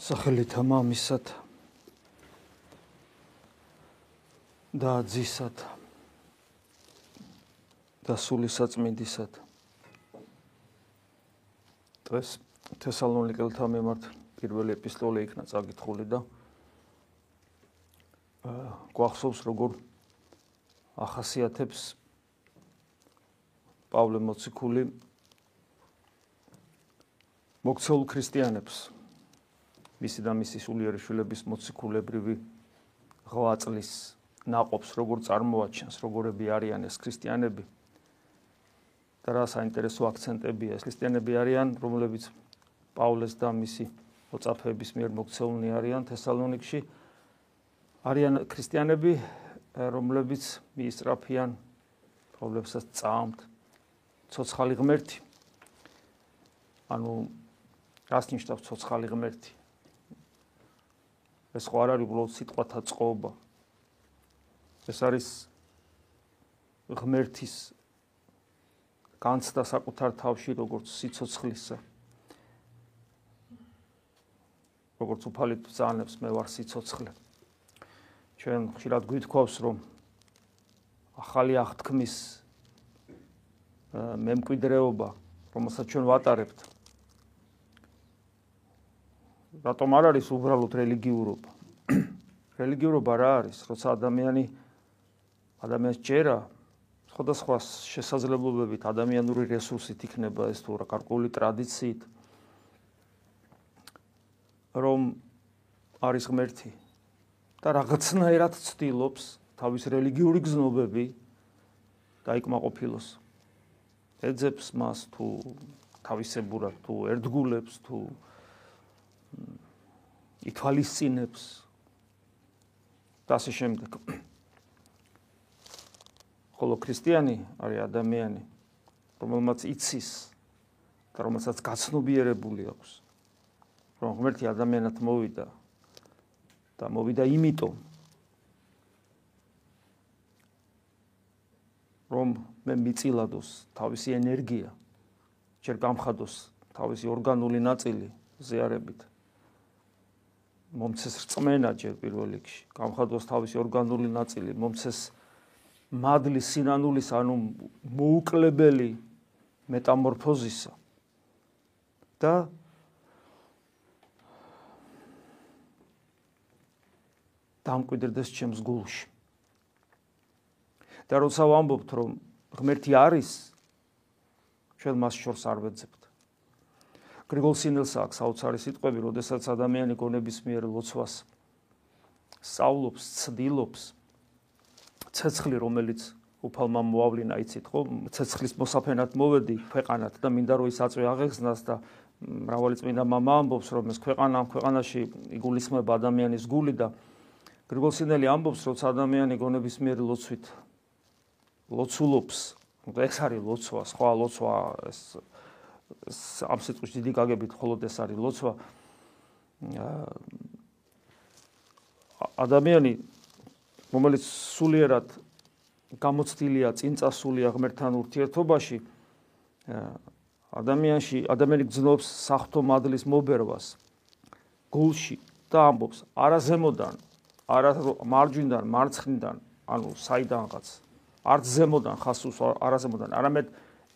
სახელითა მამისად და ძისად და სული საწმინდისად. დღეს თესალონიკელთა მიმართ პირველი ეპისტოლე იქნა წაკითხული და გვახსოვს როგორ ახასიათებს პავლე მოციქული მოქცეულ ქრისტიანებს მისი და მისი სულიერი შვილების მოციქულებრივი ღვაწლის ناقობს როგორ წარმოაჩენს, როგორები არიან ეს ქრისტიანები და რა საინტერესო აქცენტებია ეს ქრისტიანები არიან, რომლებიც პავლეს და მისი მოწაფეების მიერ მოქცეულნი არიან თესალონიკში არიან ქრისტიანები, რომლებიც მიისწრაფიან რომლებსაც წამთ ცოცხალი ღმერთი. ანუ რას ნიშნავს ცოცხალი ღმერთი? ეს ხო არ არის უბრალოდ სიტყვათა წყობა. ეს არის ღმერთის განცდა საკუთარ თავში როგორც სიცოცხლისა. როგორც უფალი ბრძანებს მე ვარ სიცოცხლე. ჩვენ ხშირად გვითხოვს რომ ახალი აღთქმის მემკვიდრეობა რომელსაც ჩვენ ვატარებთ რატომ არ არის უბრალოდ რელიგიურობა? რელიგიურობა რა არის? როცა ადამიანი ადამიანს ჯერა სხვადასხვა შესაძლებლობებით, ადამიანური რესურსით იქნება ეს თუ რა გარკვეული ტრადიციით რომ არის ღმერთი და რაღაცნაირად ცდილობს თავის რელიგიური გზნობები დაიკმაყოფილოს. ეძებს მას თუ თავისებურად თუ ერთგულებს თუ ითვალისწინებს და ასე შემდეგ. ხოლო ქრისტიანი არის ადამიანი, რომელმაც იცის და რომელსაც გაცნობიერებული აქვს, რომ ღმერთი ადამიანად მოვიდა და მოვიდა იმიტომ, რომ მე მიწილადოს თავისი ენერგია, ჯერ გამხადოს თავისი ორგანული ნაწილი ზიარებით მომცეს რწმენა ჯერ პირველ რიგში, გამხადოს თავისი ორგანული ნაწილი, მომცეს მადლის სინანულის, ანუ მოუკლებელი მეტამორფოზისა. და დამკვიდრდეს ჩემს გულში. და როცა ვამბობთ, რომ ღმერთი არის, ჩვენ მას შორს არ ვეძებთ. გრიგოლ სინელს აქვს საოცარი სიტყვები, როდესაც ადამიანი გონების მიერ ლოცვას სწავლობს, ცდილობს ცეცხლი, რომელიც უფალმა მოავლინა, იცით ხო? ცეცხლის მოსაფენად მოვედი ქვეყანად და მინდა რომ ის აწვე აღეხსნას და მრავალი წმინდა მამა ამბობს, რომ ეს ქვეყანა ამ ქვეყანაში იგულისხმება ადამიანის გული და გრიგოლ სინელი ამბობს, რომ ადამიანი გონების მიერ ლოცვით ლოცულობს, ეს არის ლოცვა, სხვა ლოცვა ეს ამ სიტყვის დიდი გაგებით მხოლოდ ეს არის ლოცვა. ადამიანი რომელიც სულიერად გამოცდილია წინწასულია ღმერთთან ურთიერთობაში ადამიანში ადამიანი გძნობს სახთო მადლის მობერვას გულში და ამბობს არა ზემოდან არა მარჯვიდან მარცხნიდან ანუ საიდანღაც არც ზემოდან ხასუს არა ზემოდან არამედ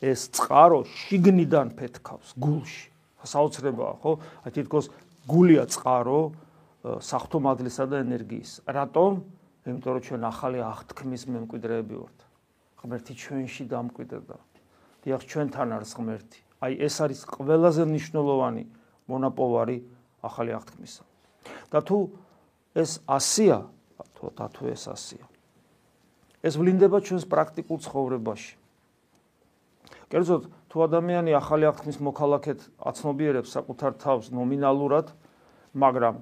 ეს წყარო შიგნიდან ფეთქავს გულში. საოცრებაა, ხო? აი თითქოს გულია წყარო საფრთხომადლისა და ენერგიის. რატომ? იმიტომ რომ ჩვენ ახალი აღთქმის მემკვიდრეები ვართ. ღმერთი ჩვენში დამკვიდრდა. დიახ, ჩვენთან არის ღმერთი. აი ეს არის ყველაზე მნიშვნელოვანი მონაპოვარი ახალი აღთქმისა. და თუ ეს ასია, თუ თუ ეს ასია. ეს ვლინდება ჩვენს პრაქტიკულ ცხოვრებაში. კერძოდ თუ ადამიანი ახალი აღთქმის მოქალაქედ აცნობიერებს საკუთარ თავს ნომინალურად, მაგრამ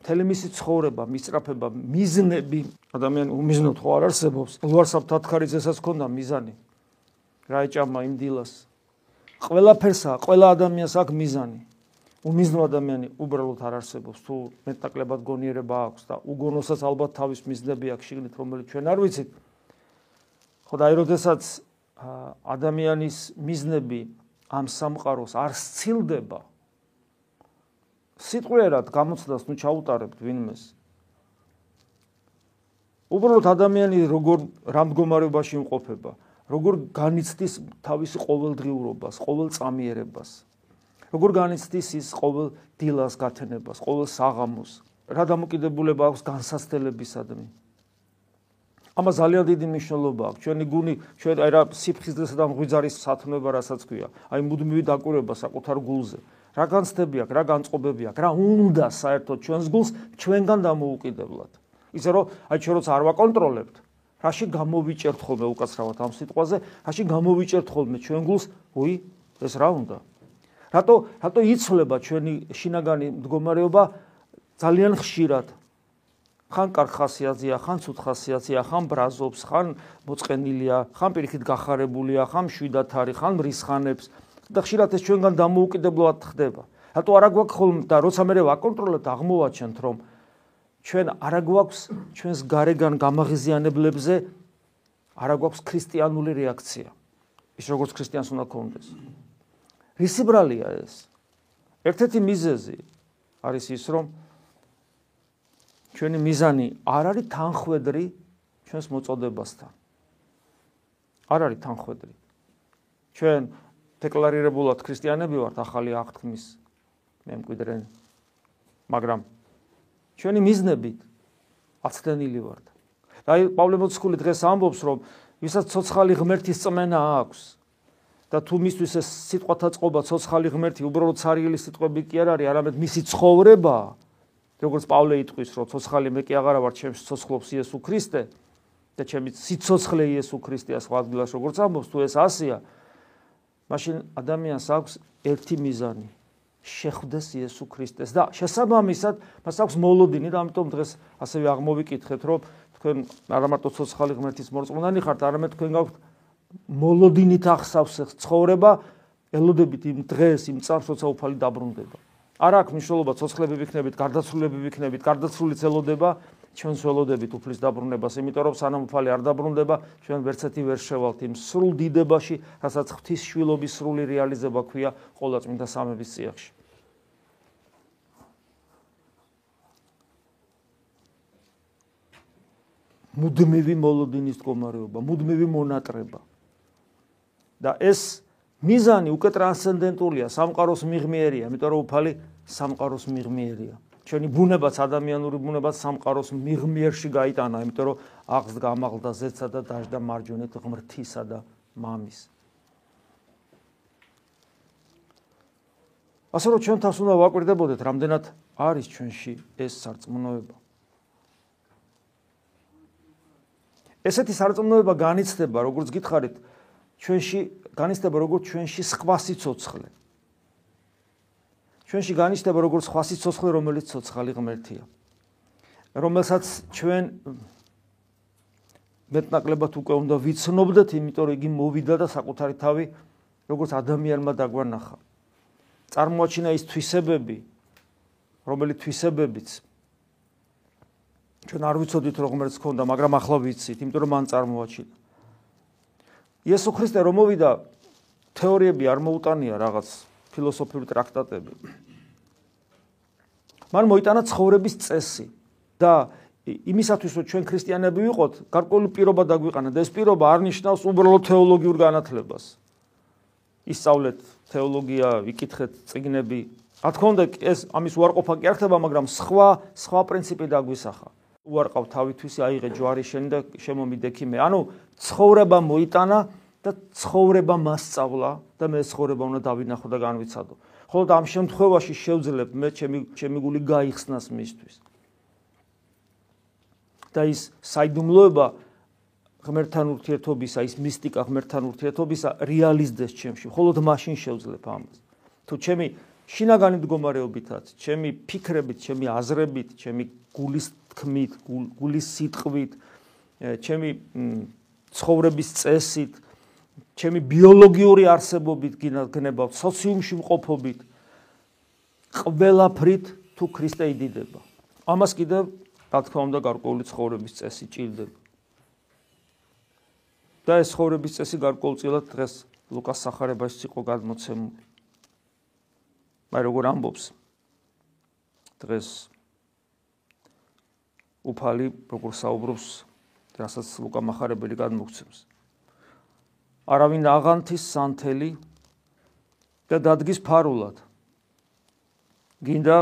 მთელი მისი ცხოვრება, მისწრაფება, მიზნები ადამიანი უმიზნოდ ხო არ არსებობს. ლუარსაბ თათქარიძესაც ჰქონდა მიზანი. რა ეჭამა იმ დილას. ყველაფერსა, ყველა ადამიანს აქვს მიზანი. უმიზნო ადამიანი უბრალოდ არ არსებობს. თუ მეტაკლებად გონიერება აქვს და უგონოსაც ალბათ თავის მიზნები აქვს შიგნით, რომელიც ჩვენ არ ვიცით. ხო და აი როდესაც ადამიანის მიზნები ამ სამყაროს არ სცილდება სიტყვიერად გამოცდას ნუ ჩაუტარებთ ვინმეს. უბრალოდ ადამიანი როგორ რამდგომარეობაში იმყოფება, როგორ განიცდის თავის ყოველდღიურობას, ყოველწამიერებას. როგორ განიცდის ის ყოველ დილას გათენებას, ყოველ საღამოს, რა დამოკიდებულება აქვს განსასწრებისადმი. ამას ძალიან დიდი მნიშვნელობა აქვს. ჩვენი გუნი, ჩვენ აი რა სიფხიზლესა და მღვიძარის სათნოება რასაც ქვია, აი მუდმივი დაკვირვება საკუთარ გულზე. რა განცდები აქვს, რა განწყობები აქვს, რა უნდა საერთოდ ჩვენს გულს ჩვენგან დამოუკიდებლად. ისე რომ აი ჩვენ როცა არ ვაკონტროლებთ, რაში გამოვიჭერთ ხოლმე უკაცრავად ამ სიტყვაზე, რაში გამოვიჭერთ ხოლმე ჩვენ გულს, უი, ეს რა უნდა? რატო რატო იცვლება ჩვენი შინაგანი მდგომარეობა ძალიან ხშირად? ხან კარგ ხასიათზეა, ხან ცუდ ხასიათზეა, ხან ბრაზობს, ხან მოწყენილია, ხან პირიქით გახარებულია, ხან შვიდათ არის, ხან მრისხანებს და ხშირად ეს ჩვენგან დამოუკიდებლად ხდება. რატო არა გვაქვს ხოლმე და როცა მე ვაკონტროლებთ, აღმოვაჩენთ, რომ ჩვენ არა გვაქვს ჩვენს გარეგან გამაღიზიანებლებზე არა გვაქვს ქრისტიანული რეაქცია. ის როგორც ქრისტიანს უნდა ქონდეს. რისი ბრალია ეს? ერთ-ერთი მიზეზი არის ის, რომ ჩვენი მიზანი არ არის თანხვედრი ჩვენს მოწოდებასთან. არ არის თანხვედრი. ჩვენ დეკლარირებულად ქრისტიანები ვართ ახალი აღთქმის მემკვიდრე. მაგრამ ჩვენი მიზნებით აცდენილი ვართ. აი პავლე მოციქული დღეს ამბობს, რომ ვისაც ცოცხალი ღმერთის წმენა აქვს და თუ მისთვის ეს სიტყვათა წყობა ცოცხალი ღმერთი უბრალოდ ცარიელი სიტყვები კი არ არის, არამედ მისი ცხოვრებაა, როგორც პავლე იტყვის, რომ ცოცხალი მე კი აღარა ვარ, ჩემს ცოცხლობს იესო ქრისტე და ჩემი სიცოცხლე იესო ქრისტეა სხვა ადგილას როგორც ამბობს, თუ ეს ასია, მაშინ ადამიანს აქვს ერთი მიზანი შეხვდეს იესო ქრისტეს. და შესაბამისად მას აქვს მოლოდინი და ამიტომ დღეს ასევე აღმოვიკითხეთ რომ თქვენ არა მარტო ცოცხალი ღმერთის მორწმუნენი ხართ არამედ თქვენ გაქვთ მოლოდინით ახსავს ცხოვრება ელოდებით იმ დღეს იმ წამს როცა უფალი დაბრუნდება არ აქვს მნიშვნელობა ცოცხლები ვიქნებით, გარდაცვლილები ვიქნებით, გარდაცვლილი წელოდება ჩვენ სველოდებით უფლის დაბრუნებას, იმიტომ რომ სანამ უფალი არ დაბრუნდება, ჩვენ ვერცეთი ვერ შევალთ იმ სრულ დიდებაში, რასაც ღვთის შვილობის სრული რეალიზება ქვია ყოველ წმინდა სამების წიაღში. მუდმივი მოლოდინის მდგომარეობა, მუდმივი მონატრება. და ეს მიზანი უკვე ტრანსცენდენტულია, სამყაროს მიღმიერია, იმიტომ რომ უფალი სამყაროს მიღმიერია. ჩვენი ბუნებაც ადამიანური ბუნებაც სამყაროს მიღმიერში გაიტანა, იმიტომ რომ აღსდგა ამაღლდა ზეცსა და დაждდა მარჯვენეთ ღმრთისა და მამის. ასე რომ ჩვენ თავს უნდა ვაკვირდებოდეთ, რამდენად არის ჩვენში ეს სარწმუნოება. ესეთი სარწმუნოება განიცდება, როგორც გითხარით, ჩვენში განიცდება როგორც ჩვენში სხვა სიცოცხლე. ჩვენში განიცდება როგორც სხვა სიცოცხლე, რომელიც ცოცხალი ღმერთია. რომელსაც ჩვენ მეტნაკლებად უკვე უნდა ვიცნობდეთ, იმიტომ რომ იგი მოვიდა და საკუთარი თავი როგორც ადამიანმა დაგვანახა. წარმოაჩინა ის თვისებები, რომელიც თვისებებიც ჩვენ არ ვიცოდით რომ ღმერთს ქონდა, მაგრამ ახლა ვიცით, იმიტომ რომ მან წარმოაჩინა. იესო ქრისტე რომ მოვიდა თეორიები არ მოუტანია რაღაც ფილოსოფიური ტრაქტატები. მან მოიტანა ცხოვრების წესი და იმისათვის რომ ჩვენ ქრისტიანები ვიყოთ, გარკვეული პირობა დაგვიყანა და ეს პირობა არ ნიშნავს უბრალოდ თეოლოგიურ განათლებას. ისწავლეთ თეოლოგია, ვიკითხეთ წიგნები. რა თქმა უნდა, ეს ამის უარყოფა კი არ ხდება, მაგრამ სხვა სხვა პრინციპი დაგვისახა. უარყავ თავითვისი აიღე ჯვარი შენ და შემომიდექი მე. ანუ ცხოვრება მოიტანა და ცხოვრება მასწავლა და მე ცხოვრება უნდა დავინახო და განვიცადო. ხოლო ამ შემთხვევაში შევძლებ მე ჩემი ჩემი გული გაიხსნას მისთვის. და ის საიდუმლოება ღმერთთან ურთიერთობისა, ის მისტიკა ღმერთთან ურთიერთობისა რეალიზდეს ჩემში. ხოლო მაშინ შევძლებ ამას. თუ ჩემი შინაგანი მდგომარეობითაც, ჩემი ფიქრებით, ჩემი აზრებით, ჩემი გულის თქმით, გულის სიტყვით, ჩემი ცხოვრების წესით, ჩემი ბიოლოგიური არსებობით გინაგნებავ, სოციუმში მყოფობით, ყველაფრით თუ ქრისტე იდიდება. ამას კიდევ რა თქმა უნდა გარკვეული ცხოვრების წესი ჭირდება. და ეს ცხოვრების წესი გარკვეულწილად დღეს ლუკას სახარებაში იყო გადმოცემული. მაგრამ როგორ ამბობს? დღეს უფალი როგორ საუბრობს რასაც ლუკა מחარებელი გადმოგცემს არავინ აღანთის სანთელი და დადგის ფარულად. გინდა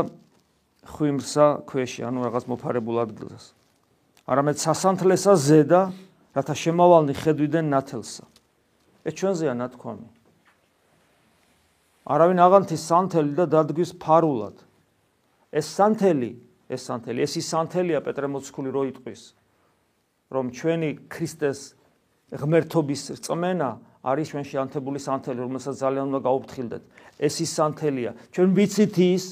ხვიმრსა ქვეში ანუ რაღაც მოფარებულ ადგილას არამედ სასანთლესა ზედა რათა შემავალნი ხედვიდან ნათელსა. ეს ჩვენზეა ნათქვამი. არავინ აღანთის სანთელი და დადგის ფარულად. ეს სანთელი ეს სანთელი. ეს ის სანთელია პეტრე მოციქული რო იტყვის რომ ჩვენი ქრისტეს ღმერთობის რწმენა არის ჩვენში ანთებული სანთელი რომელსაც ძალიან უნდა გაუფრთხილდეთ. ეს ის სანთელია. ჩვენ ვიცით ის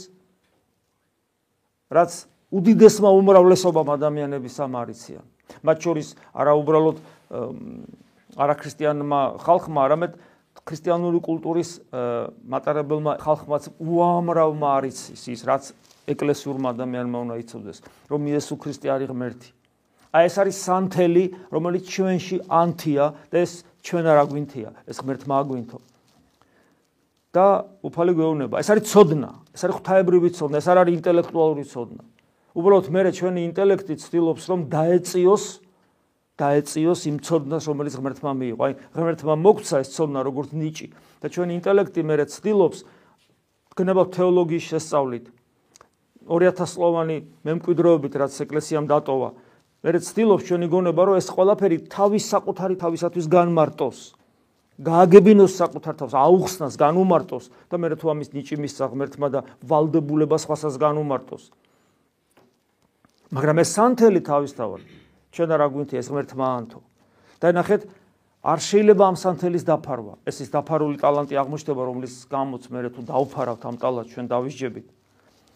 რაც უდიდესმა უმრავლესობამ ადამიანების ამარიციან მათ შორის არა უბრალოდ არაქრისტიანმა ხალხმა არამედ ქრისტიანული კულტურის მატარებელმა ხალხმაც უამრავმა არიცის ის რაც ეკლესიურმა ადამიანმა უნდა იცოდეს რომ იესო ქრისტე არის ღმერთი. აი ეს არის სანთელი რომელიც ჩვენში ანთია და ეს ჩვენ არ აგვინთია ეს ღმერთმა აგვინთო. და უფალი გვეუბნება ეს არის ცოდნა ეს არის ღვთაებრივი ცოდნა ეს არ არის ინტელექტუალური ცოდნა. უბრალოდ მე ჩვენი ინტელექტი ცდილობს რომ დაეწიოს დაეწიოს იმ ცოდნას რომელიც ღმერთმა მიიღო. აი ღმერთმა მოგცა ეს ცოდნა როგორც ნიჭი. და ჩვენი ინტელექტი მე ცდილობს გნება თეოლოგიის შესწავლით 2000 სლოვანი მემკვიდრეობით რაც ეკლესიამ დატოვა. მე ცდილობს ჩვენი გონება რომ ეს ყველაფერი თავის საკუთარი თავისათვის განმარტოს. გააგებინოს საკუთარ თავს აუხსნას განუმარტოს და მე თუ ამის ნიჭი მისცა ღმერთმა და ვალდებულებას სხვასაც განუმარტოს. მაგრამ ეს სანთელი თავისთავად ჩვენ არ აგვინთი ეს ღმერთმა ანთო. და ნახეთ არ შეიძლება ამ სანთელის დაფარვა. ეს ის დაფარული ტალანტი აღმოჩნდება რომლის გამოც მე თუ დაუფარავთ ამ ტალანტს ჩვენ დავისჯებით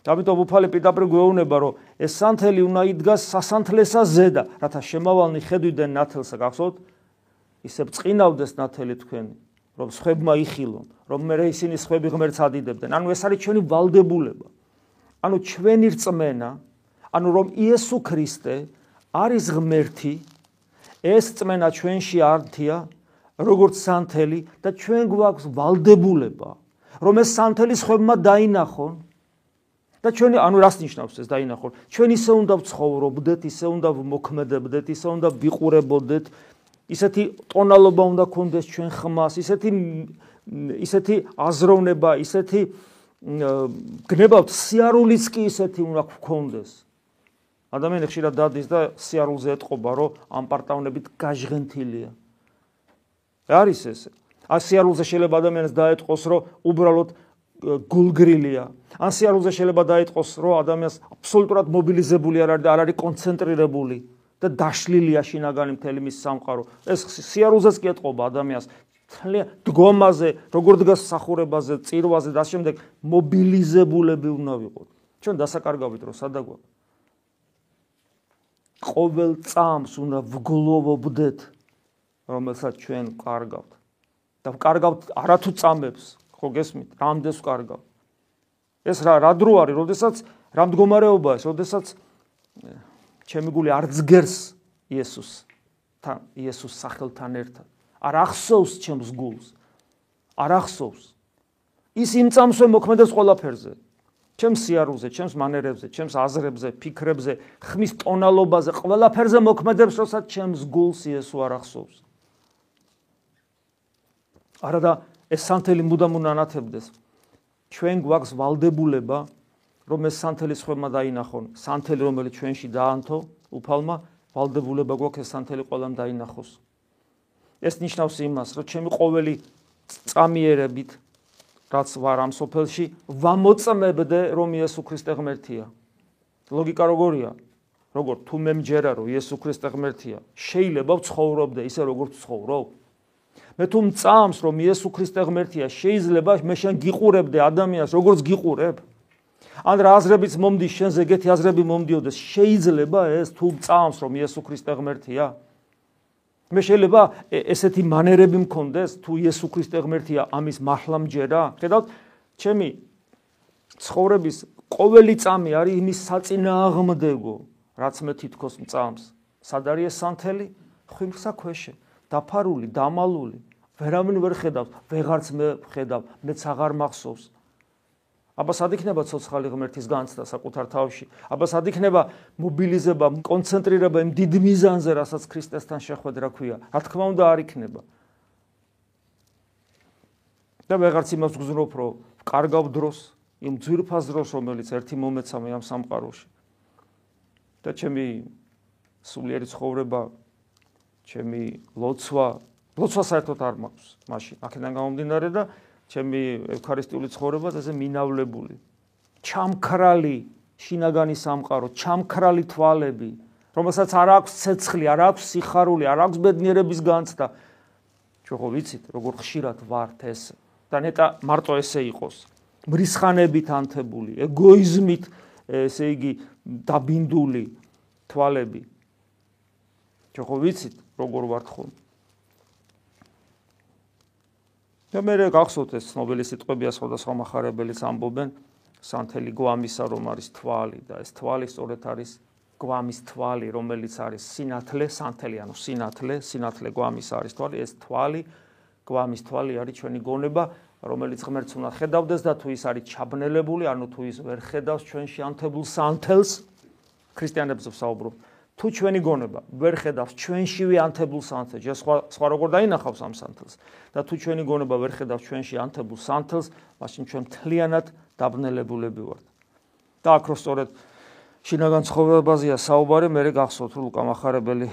ამიტომ უფალი პიტაპრი გვეუბნება რომ ეს სანთელი უნდა იდგას სასანთლესა ზედა რათა შემავალნი ხედვიდან ნათელსა. გახსოვთ? ისე წინავდეს ნათელი თქვენი რომ სხვებმა იხილონ რომ მე ისინი სხვები ღმერთს ადიდებდნენ. ანუ ეს არის ჩვენი ვალდებულება ანუ ჩვენი რწმენა ანუ რომ იესო ქრისტე არის ღმერთი ეს რწმენა ჩვენში ართია როგორც სანთელი და ჩვენ გვაქვს ვალდებულება რომ ეს სანთელი სხვებმა დაინახონ და ჩვენი ანუ რას ნიშნავს ეს დაინახონ ჩვენ ისე უნდა ვცხოვრობდეთ ისე უნდა მოქმედებდეთ ისე უნდა ვიყურებოდეთ. ისეთი ტონალობა უნდა გქონდეს ჩვენ ხმას ისეთი ისეთი აზროვნება ისეთი გნებავთ. სიარულიც კი ისეთი უნდა გქონდეს. ადამიანი ხშირად დადის და სიარულზე ეთყობა რომ ამ პარტავნებით გაჟღენთილია. არის ეს. ა სიარულზე შეიძლება ადამიანს დაეთყოს რომ უბრალოდ გულგრილია. ან სიარულზე შეიძლება დაიწყოს, რომ ადამიანს აბსოლუტურად მობილიზებული არ არის და არ არის კონცენტრირებული და დაშლილია შინაგანი მთელი მის სამყარო. ეს სიარულზეც კი ეთყობა ადამიანს თლიან დგომაზე, როგორ დგას სახურებაზე, წირვაზე და შემდეგ მობილიზებულები უნდა ვიყოთ. ჩვენ დასაკარგავით რომ სადაგვა. ყოველ წამს უნდა ვგლოვობდეთ, რომელსაც ჩვენ კარგავთ. და კარგავთ არათუ წამებს, ხო გესმით? რამდენს ვკარგავ? ეს რა რა დრო არის, როდესაც რა მდგომარეობაა ეს, როდესაც ჩემი გული არ ძგერს იესოს თან, იესოს სახელთან ერთად. არ ახსოვს ჩემს გულს. არ ახსოვს. ის იმ წამსვე მოქმედებს ყველაფერზე. ჩემს სიარულზე, ჩემს მანერებზე, ჩემს აზრებზე, ფიქრებზე, ხმის ტონალობაზე, ყველაფერზე მოქმედებს, როცა ჩემს გულს იესო არ ახსოვს. არადა ეს სანთელი მუდამ უნანათებდეს. ჩვენ გვაქვს ვალდებულება, რომ ეს სანთელი სხვებმა დაინახონ. სანთელი, რომელიც ჩვენში დაანთო, უფალმა ვალდებულება გვაქვს ეს სანთელი ყველამ დაინახოს. ეს ნიშნავს იმას, რომ ჩემი ყოველი წამიერებით, რაც ვარ ამ სოფელში, ვამოწმებდე, რომ იესო ქრისტე ღმერთია. ლოგიკა როგორია? როგორ თუ მე მჯერა, რომ იესო ქრისტე ღმერთია, შეიძლება ვცხოვრობდე ისე, როგორც ცხოვრობ? მე თუ მწამს რომ იესო ქრისტე ღმერთია შეიძლება მე შენ გიყურებდე ადამიანს როგორც გიყურებ. ან რა აზრებიც მომდის შენზე ეგეთი აზრები მომდიოდეს შეიძლება ეს თუ მწამს რომ იესო ქრისტე ღმერთია. მე შეიძლება ესეთი მანერები მქონდეს თუ იესო ქრისტე ღმერთია ამის მართლა მჯერა ხედავთ? ჩემი ცხოვრების ყოველი წამი არის იმის საწინააღმდეგო რაც მე თითქოს მწამს. სად არის ეს სანთელი? ხვიმხსა ქვეშე დაფარული, დამალული, ვერავინ ვერ ხედავს, ვეღარც მე ხედავ, მეც აღარ მახსოვს. აბა სად იქნება ცოცხალი ღმერთის განცდა საკუთარ თავში? აბა სად იქნება მობილიზება, კონცენტრირება იმ დიდ მიზანზე, რასაც ქრისტესთან შეხვედრა ქვია? რა თქმა უნდა არ იქნება. და ვეღარც იმას გძნობ, რომ კარგავ დროს, იმ ძვირფას დროს, რომელიც ერთი მომეცა მე ამ სამყაროში. და ჩემი სულიერი ცხოვრება, ჩემი ლოცვა, ლოცვა საერთოდ არ მაქვს მაშინ. აქედან გამომდინარე და ჩემი ევქარისტიული ცხოვრება ესე მინავლებული. ჩამქრალი შინაგანი სამყარო, ჩამქრალი თვალები, რომელსაც არ აქვს ცეცხლი, არ აქვს სიხარული, არ აქვს ბედნიერების განცდა. ჩვენ ხო ვიცით, როგორ ხშირად ვართ ეს და ნეტა მარტო ესე იყოს. მრისხანებით ანთებული, ეგოიზმით, ესე იგი, დაბინდული თვალები. ჩვენ ხო ვიცით, როგორ ვართ ხოლმე. და მე გახსოვთ ეს ცნობილი სიტყვებია სხვადასხვა מחარებელიც ამბობენ სანთელი გვამისა რომ არის თვალი და ეს თვალი სწორედ არის გვამის თვალი რომელიც არის სინათლე სანთელი ანუ სინათლე სინათლე გვამის არის თვალი ეს თვალი გვამის თვალი არის ჩვენი გონება რომელიც ღმერთს უნდა ხედავდეს და თუ ის არის ჩაბნელებული ანუ თუ ის ვერ ხედავს ჩვენში ანთებულ სანთელს ქრისტიანებს ვსაუბრობ თუ ჩვენი გონება ვერ ხედავს ჩვენშივე ანთებულ სანთელს, ეს სხვა სხვა როგორ დაინახავს ამ სანთელს და თუ ჩვენი გონება ვერ ხედავს ჩვენში ანთებულ სანთელს, მაშინ ჩვენ მთლიანად დაბნელებულები ვართ. და აქ რო სწორედ შინაგან ცხოვრებაზეა საუბარი, მე გახსოვთ რომ ლუკა מחარებელი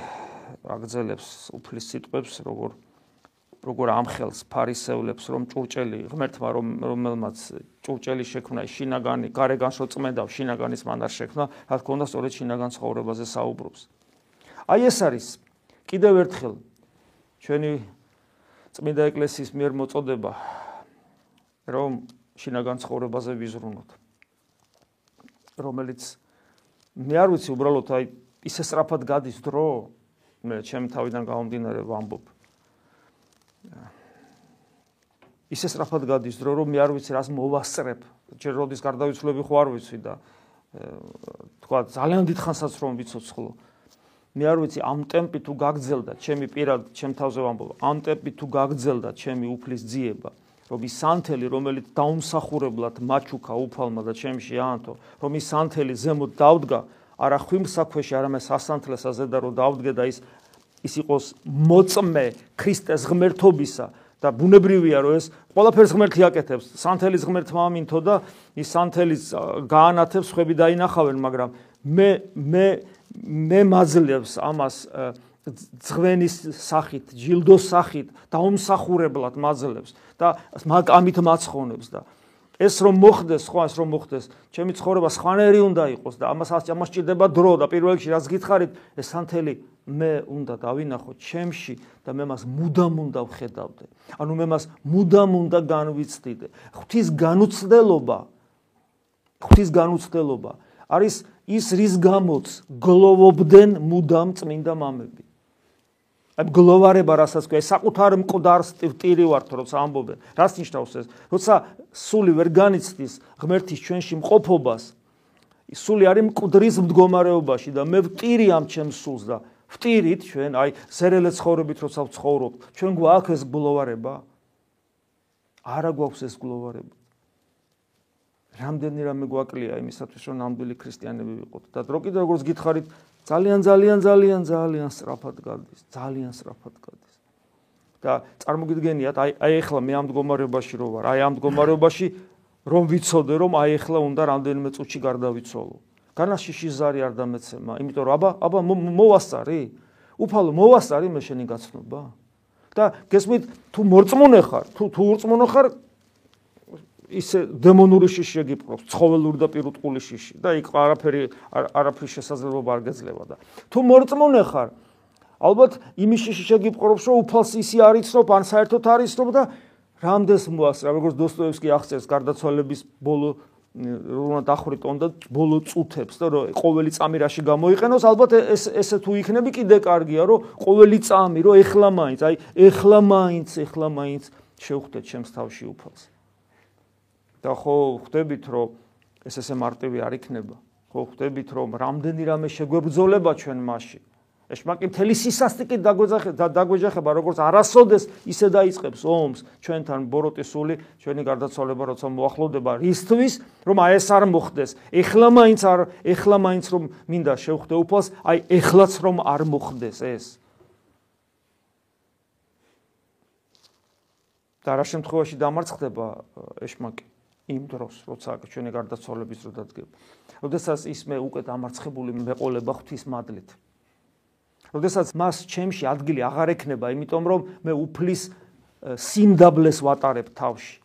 აგძელებს უფლის სიტყვებს, როგორ როგორ ამხელს ფარისევლებს რომ ჭურჭელი ღმერთმა რომ რომელმაც ჭურჭელი შექმნა შინაგანი გარეგანშო წმენდა შინაგანის მანდარ შექმნა რა თქმა უნდა სწორედ შინაგან ცხოვრებაზე საუბრობს. აი ეს არის კიდევ ერთხელ ჩვენი წმინდა ეკლესიის მიერ მოწოდება რომ შინაგან ცხოვრებაზე ვიზრუნოთ. რომელიც მე არ ვიცი უბრალოდ აი ისე სწრაფად გადის დრო. მე ჩემ თავიდან გამომდინარე ვამბობ ისე სწრაფად გადის დრო რომ მე არ ვიცი რას მოვასწრებ. ჯერ როდის გარდავიცვლები ხო არ ვიცი და თქვა ძალიან დიდხანსაც რომ ვიცოცხლო მე არ ვიცი ამ ტემპი თუ გაგძელდა ჩემი პირად ჩემ თავზე ვამბობ ამ ტემპი თუ გაგძელდა ჩემი უფლის ძიება რომ ის სანთელი რომელიც დაუმსახურებლად მაჩუკა უფალმა და ჩემში აანთო რომ ის სანთელი ზემოთ დავდგა არა ხვიმსაქვეში არამედ სასანთლესაზე და რომ დავდგე და ის ის იყოს მოწმე ქრისტეს ღმერთობისა და ბუნებრივია რომ ეს ყველაფერს ღმერთი აკეთებს. სანთელის ღმერთმა ამინთო და ის სანთელის გაანათებს ხვები დაინახავენ მაგრამ მე მე მე მაძლევს ამას ძღვენის სახით ჯილდოს სახით დაუმსახურებლად მაძლევს და მაგ ამით მაცხონებს და ეს რომ მოხდეს, ეს რომ მოხდეს, ჩემი ცხოვრება სხვანაირი უნდა იყოს და ამას ამას ჭირდება დრო და პირველ რიგში რაც გითხარით, ეს სანთელი მე უნდა დავინახო ჩემში და მე მას მუდამ უნდა ვხედავდე. ანუ მე მას მუდამ უნდა განვიცდიდე. ღვთის განუცდელობა ღვთის განუცდელობა არის ის რის გამოც გლოვობდნენ მუდამ წმინდა მამები. აი გლოვარება რასაც ქვია საკუთარ მკვდარს ტირი ვართ როცა ამბობენ. რას ნიშნავს ეს? როცა სული ვერ განიცდის ღმერთის ჩვენში მყოფობას სული არის მკვდრის მდგომარეობაში და მე ვტირი ამ ჩემს სულს და ვტირით ჩვენ აი სერელე ცხოვრობით როცა ვცხოვრობ ჩვენ გვაქვს ეს გლოვარება? არა გვაქვს ეს გლოვარება. რამდენი რამე გვაკლია იმისათვის რომ ნამდვილი ქრისტიანები ვიყოთ? და დრო კიდე როგორც გითხარით ძალიან ძალიან ძალიან ძალიან სწრაფად გადის, ძალიან სწრაფად გადის. და წარმოგიდგენიათ, აი აი ახლა მე ამ მდგომარეობაში რო ვარ, აი ამ მდგომარეობაში რომ ვიცოდე, რომ აი ახლა უნდა რამდენიმე წუთში გარდავიცვალო. განაშიში ზარი არ დამეცემა, იმიტომ რომ აბა აბა მოვასწარი? უფალო მოვასწარი მე შენი გაცნობა? და გესმით, თუ მორწმუნე ხარ, თუ თუ ურწმუნო ხარ, ისე დემონური შიში შეგიპყრობს, ცხოველური და პირუტყული შიში და იქ არაფერი არაფრის შესაძლებლობა არ გეძლება და თუ მორწმუნე ხარ, ალბათ იმის შიში შეგიპყრობს, რომ უფალს ისი არიცნობ, ან საერთოდ არიცნობ და რამდენს მოასწრა, როგორც დოსტოევსკი აღწერს გარდაცვალების ბოლო რომ დახვრიტონ და ბოლო წუთებს და რომ ყოველი წამი რაში გამოიყენოს, ალბათ ეს ესე თუ იქნები კიდე კარგია, რომ ყოველი წამი, რომ ეხლა მაინც, აი ეხლა მაინც, ეხლა მაინც შევხვდეთ ჩემს თავში უფალს. და ხო ხვდებით რომ ეს ესე მარტივი არ იქნება. ხო ხვდებით რომ რამდენი რამე შეგვებძოლება ჩვენ მასში. ეშმაკი მთელი სისასტიკით დაგვეჯახება როგორც არასოდეს ისე დაიწყებს ომს ჩვენთან ბოროტისული ჩვენი გარდაცვალება როცა მოახლოვდება რისთვის რომ აი ეს არ მოხდეს. ეხლა მაინც არ ეხლა მაინც რომ მინდა შევხვდე უფალს აი ეხლაც რომ არ მოხდეს ეს. და რა შემთხვევაში დამარცხდება ეშმაკი იმ დროს როცა ჩვენი გარდაცვალების დრო დადგება. როდესაც ის მე უკვე დამარცხებული მეყოლება ღვთის მადლით. როდესაც მას ჩემში ადგილი აღარ ექნება, იმიტომ რომ მე უფლის სიმდაბლეს ვატარებ თავში.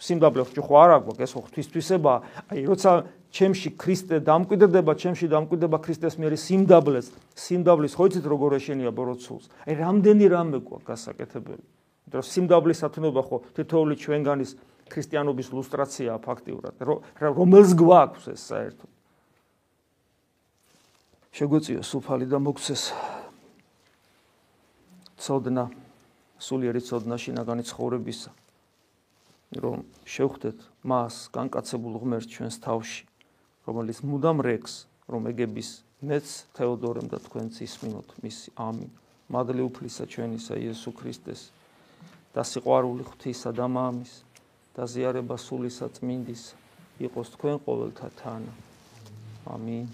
სიმდაბლე ხო არ აქვს, ეს ღვთისთვისება. აი, როცა ჩემში ქრისტე დამკვიდრდება, ჩემში დამკვიდრდება ქრისტეს მიერ სიმდაბლეს, სიმდაბლის ხო იცით როგორ ეშენია ბოროცულს? აი, რამდენი რამე გვაქვს გასაკეთებელი. იმიტომ რომ სიმდაბლის სათნობა ხო თითოეული ჩვენგანის ქრისტიანობის ლუსტრაციაა ფაქტიურად. რომელს გვაქვს ეს საერთოდ? შეგვეციო სუფალი და მოგცეს ცოდნა სულიერი ცოდნა შინაგანი ცხოვრებისა რომ შევხვდეთ მას განკაცებულ ღმერთს ჩვენს თავში რომელიც მუდამ რეკს რომ ეგების მეც თეოდორემ და თქვენც ისმინოთ მის ამინ მადლი უფლისა ჩვენისა იესო ქრისტეს და სიყვარული ღვთისა და მამის და ზიარება სულისა წმინდის იყოს თქვენ ყოველთა თან ამინ